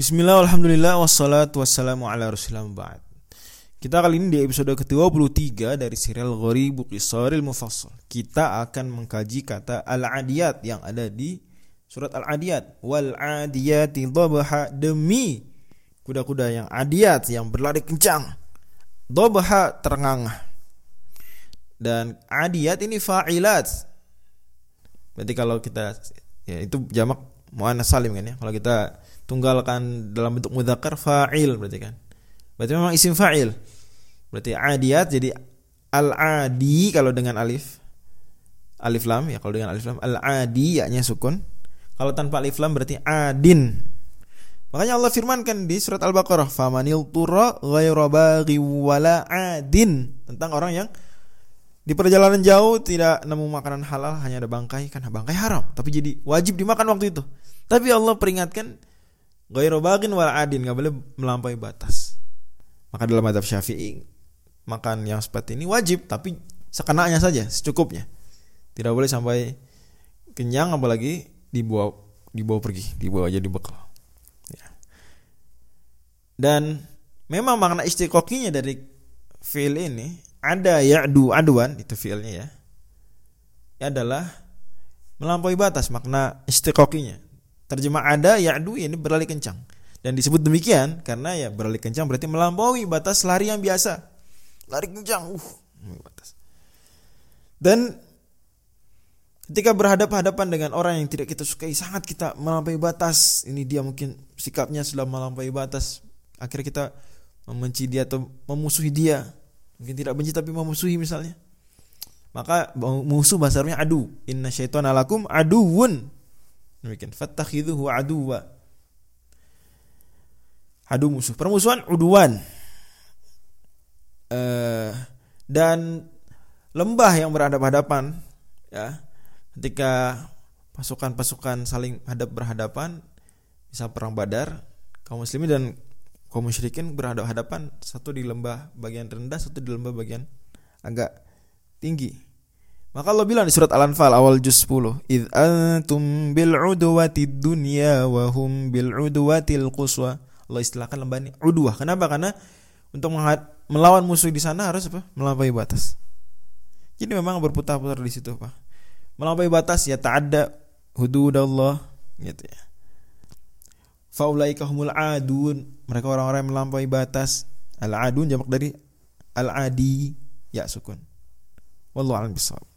Bismillah, Alhamdulillah, wassalatu wassalamu ala rasulillah ba'd. Kita kali ini di episode ke-23 dari serial Ghoribu Qisaril Mufassal. Kita akan mengkaji kata Al-Adiyat yang ada di surat Al-Adiyat. Wal-Adiyati dhabha demi kuda-kuda yang adiyat yang berlari kencang. Dhabha terengah Dan adiyat ini fa'ilat. Berarti kalau kita ya itu jamak muannas salim kan ya. Kalau kita tunggalkan dalam bentuk mudzakkar fa'il berarti kan. Berarti memang isim fa'il. Berarti adiyat jadi al-adi kalau dengan alif alif lam ya kalau dengan alif lam al-adi yaknya sukun. Kalau tanpa alif lam berarti adin. Makanya Allah firmankan di surat Al-Baqarah, "Famanil turra ghairu baghi wala adin" tentang orang yang di perjalanan jauh tidak nemu makanan halal hanya ada bangkai kan bangkai haram tapi jadi wajib dimakan waktu itu. Tapi Allah peringatkan Ghairu bagin wal adin nggak boleh melampaui batas. Maka dalam madhab syafi'i makan yang seperti ini wajib tapi sekenanya saja secukupnya. Tidak boleh sampai kenyang apalagi dibawa dibawa pergi dibawa jadi bekal. Ya. Dan memang makna istiqokinya dari fiil ini ada ya'du aduan itu fiilnya ya. adalah melampaui batas makna istiqokinya Terjemah ada ya'du ini berlari kencang. Dan disebut demikian karena ya berlari kencang berarti melampaui batas lari yang biasa. Lari kencang, uh, batas. Dan ketika berhadapan-hadapan dengan orang yang tidak kita sukai sangat kita melampaui batas. Ini dia mungkin sikapnya sudah melampaui batas. Akhirnya kita membenci dia atau memusuhi dia. Mungkin tidak benci tapi memusuhi misalnya. Maka musuh bahasanya adu. Inna syaitan alakum aduun Demikian. Fattakhidhuhu aduwa. Adu musuh. Permusuhan uduan. Uh, dan lembah yang berhadapan-hadapan ya ketika pasukan-pasukan saling hadap berhadapan bisa perang Badar kaum muslimin dan kaum musyrikin berhadapan-hadapan satu di lembah bagian rendah satu di lembah bagian agak tinggi maka Allah bilang di surat Al-Anfal awal juz 10, "Id antum bil udwati dunya wa hum bil udwatil quswa." Allah istilahkan lembah ini udwah. Kenapa? Karena untuk melawan musuh di sana harus apa? Melampaui batas. Jadi memang berputar-putar di situ, Pak. Melampaui batas ya ta'adda hududallah gitu ya. Faulaika humul adun. Mereka orang-orang melampaui batas. Al-adun jamak dari al-adi ya sukun. Wallahu a'lam bishawab.